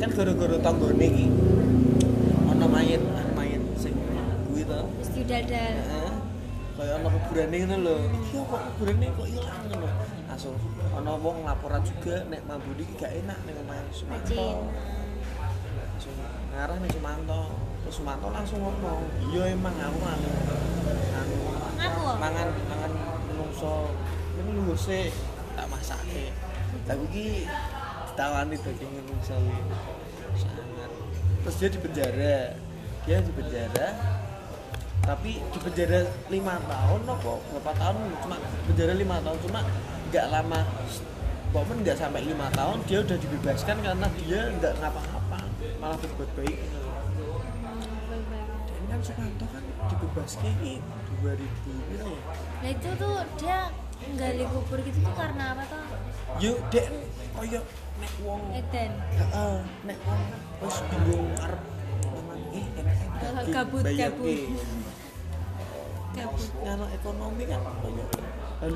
kan gara-gara tanggane iki ana mayit ana mayit sing kuwi to Terus diudal-dal. Heeh. Kayak ana kuburane ngono lho. Iki apa kuburane kok ilang ngono. Langsung ana wong laporan juga nek mambune iki gak enak ning omahe Sumanto. Langsung ngarah ning Sumanto. Terus Sumanto langsung ngomong, "Iya emang aku anu anu kok? mangan mangan menungso. Ini lho sik tak masake. Tapi iki ditawani daging menungso iki. Sangat. Terus dia di penjara. Dia di penjara tapi di penjara lima tahun apa berapa tahun cuma penjara lima tahun cuma nggak lama Bokmen nggak sampai lima tahun dia udah dibebaskan karena dia nggak ngapa-ngapa malah berbuat baik dan kan Sumanto kan dibebaskan ini 2000 gitu ya Nah itu tuh dia nggali kubur gitu tuh karena apa tuh? yuk dek koyo nek wong Eden. heeh nek wong wis bingung arep mangan eh enak Gabut, gabut. gabut Gabut. ngano ekonomi kan koyo